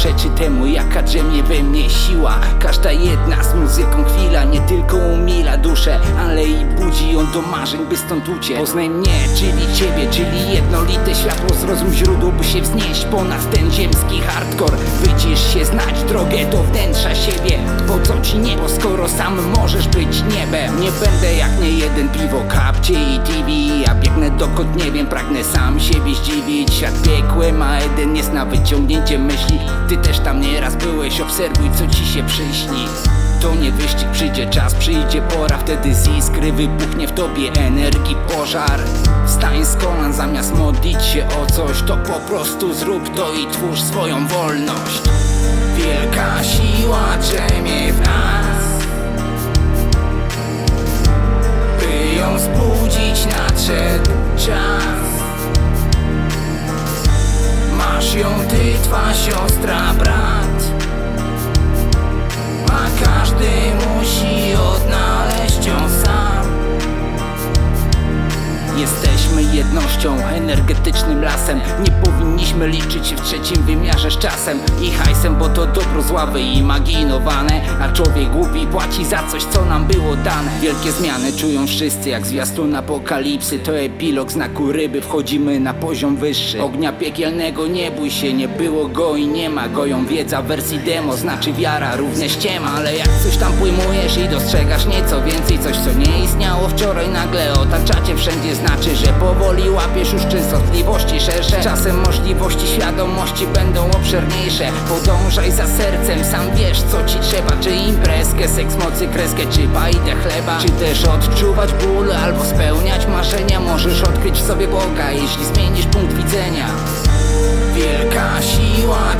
przeczy temu jaka drzemie we mnie siła Każda jedna z muzyką chwila nie tylko umila duszę Ale i budzi ją do marzeń by stąd uciec. Poznaj mnie, czyli ciebie, czyli jednolite światło. Zrozum źródło by się wznieść ponad ten ziemski hardcore. Wycisz się znać drogę do wnętrza siebie. Po co ci niebo, skoro sam możesz być niebem? Nie będę jak nie jeden piwo, kapcie i TV dokąd nie wiem, pragnę sam siebie zdziwić. Świat piekłem, a jeden jest na wyciągnięcie myśli. Ty też tam nieraz byłeś, obserwuj co ci się przyśni. To nie wyścig, przyjdzie czas, przyjdzie pora. Wtedy z iskry wybuchnie w tobie energii pożar. Wstań z kolan zamiast modlić się o coś To po prostu zrób to i twórz swoją wolność. Wielka siła drzemie w nas Jesteśmy jednością, energetycznym lasem. Nie powinniśmy liczyć się w trzecim wymiarze z czasem I hajsem, bo to dobro zławy i imaginowane. A człowiek głupi płaci za coś, co nam było dane. Wielkie zmiany czują wszyscy, jak zwiastun apokalipsy. To epilog znaku ryby, wchodzimy na poziom wyższy. Ognia piekielnego nie bój się, nie było go i nie ma. Goją wiedza wersji demo, znaczy wiara równie ściema Ale jak coś tam pojmujesz i dostrzegasz nieco więcej Coś, co nie istniało wczoraj, nagle otaczacie wszędzie Znaczy, że powoli łapiesz już częstotliwości szersze. Czasem możliwości świadomości będą obszerniejsze. Podążaj za sercem, sam wiesz co ci trzeba. Czy imprezkę, seks mocy, kreskę, czy bajdę chleba. Czy też odczuwać ból albo spełniać marzenia. Możesz odkryć w sobie Boga, jeśli zmienisz punkt widzenia. Wielka siła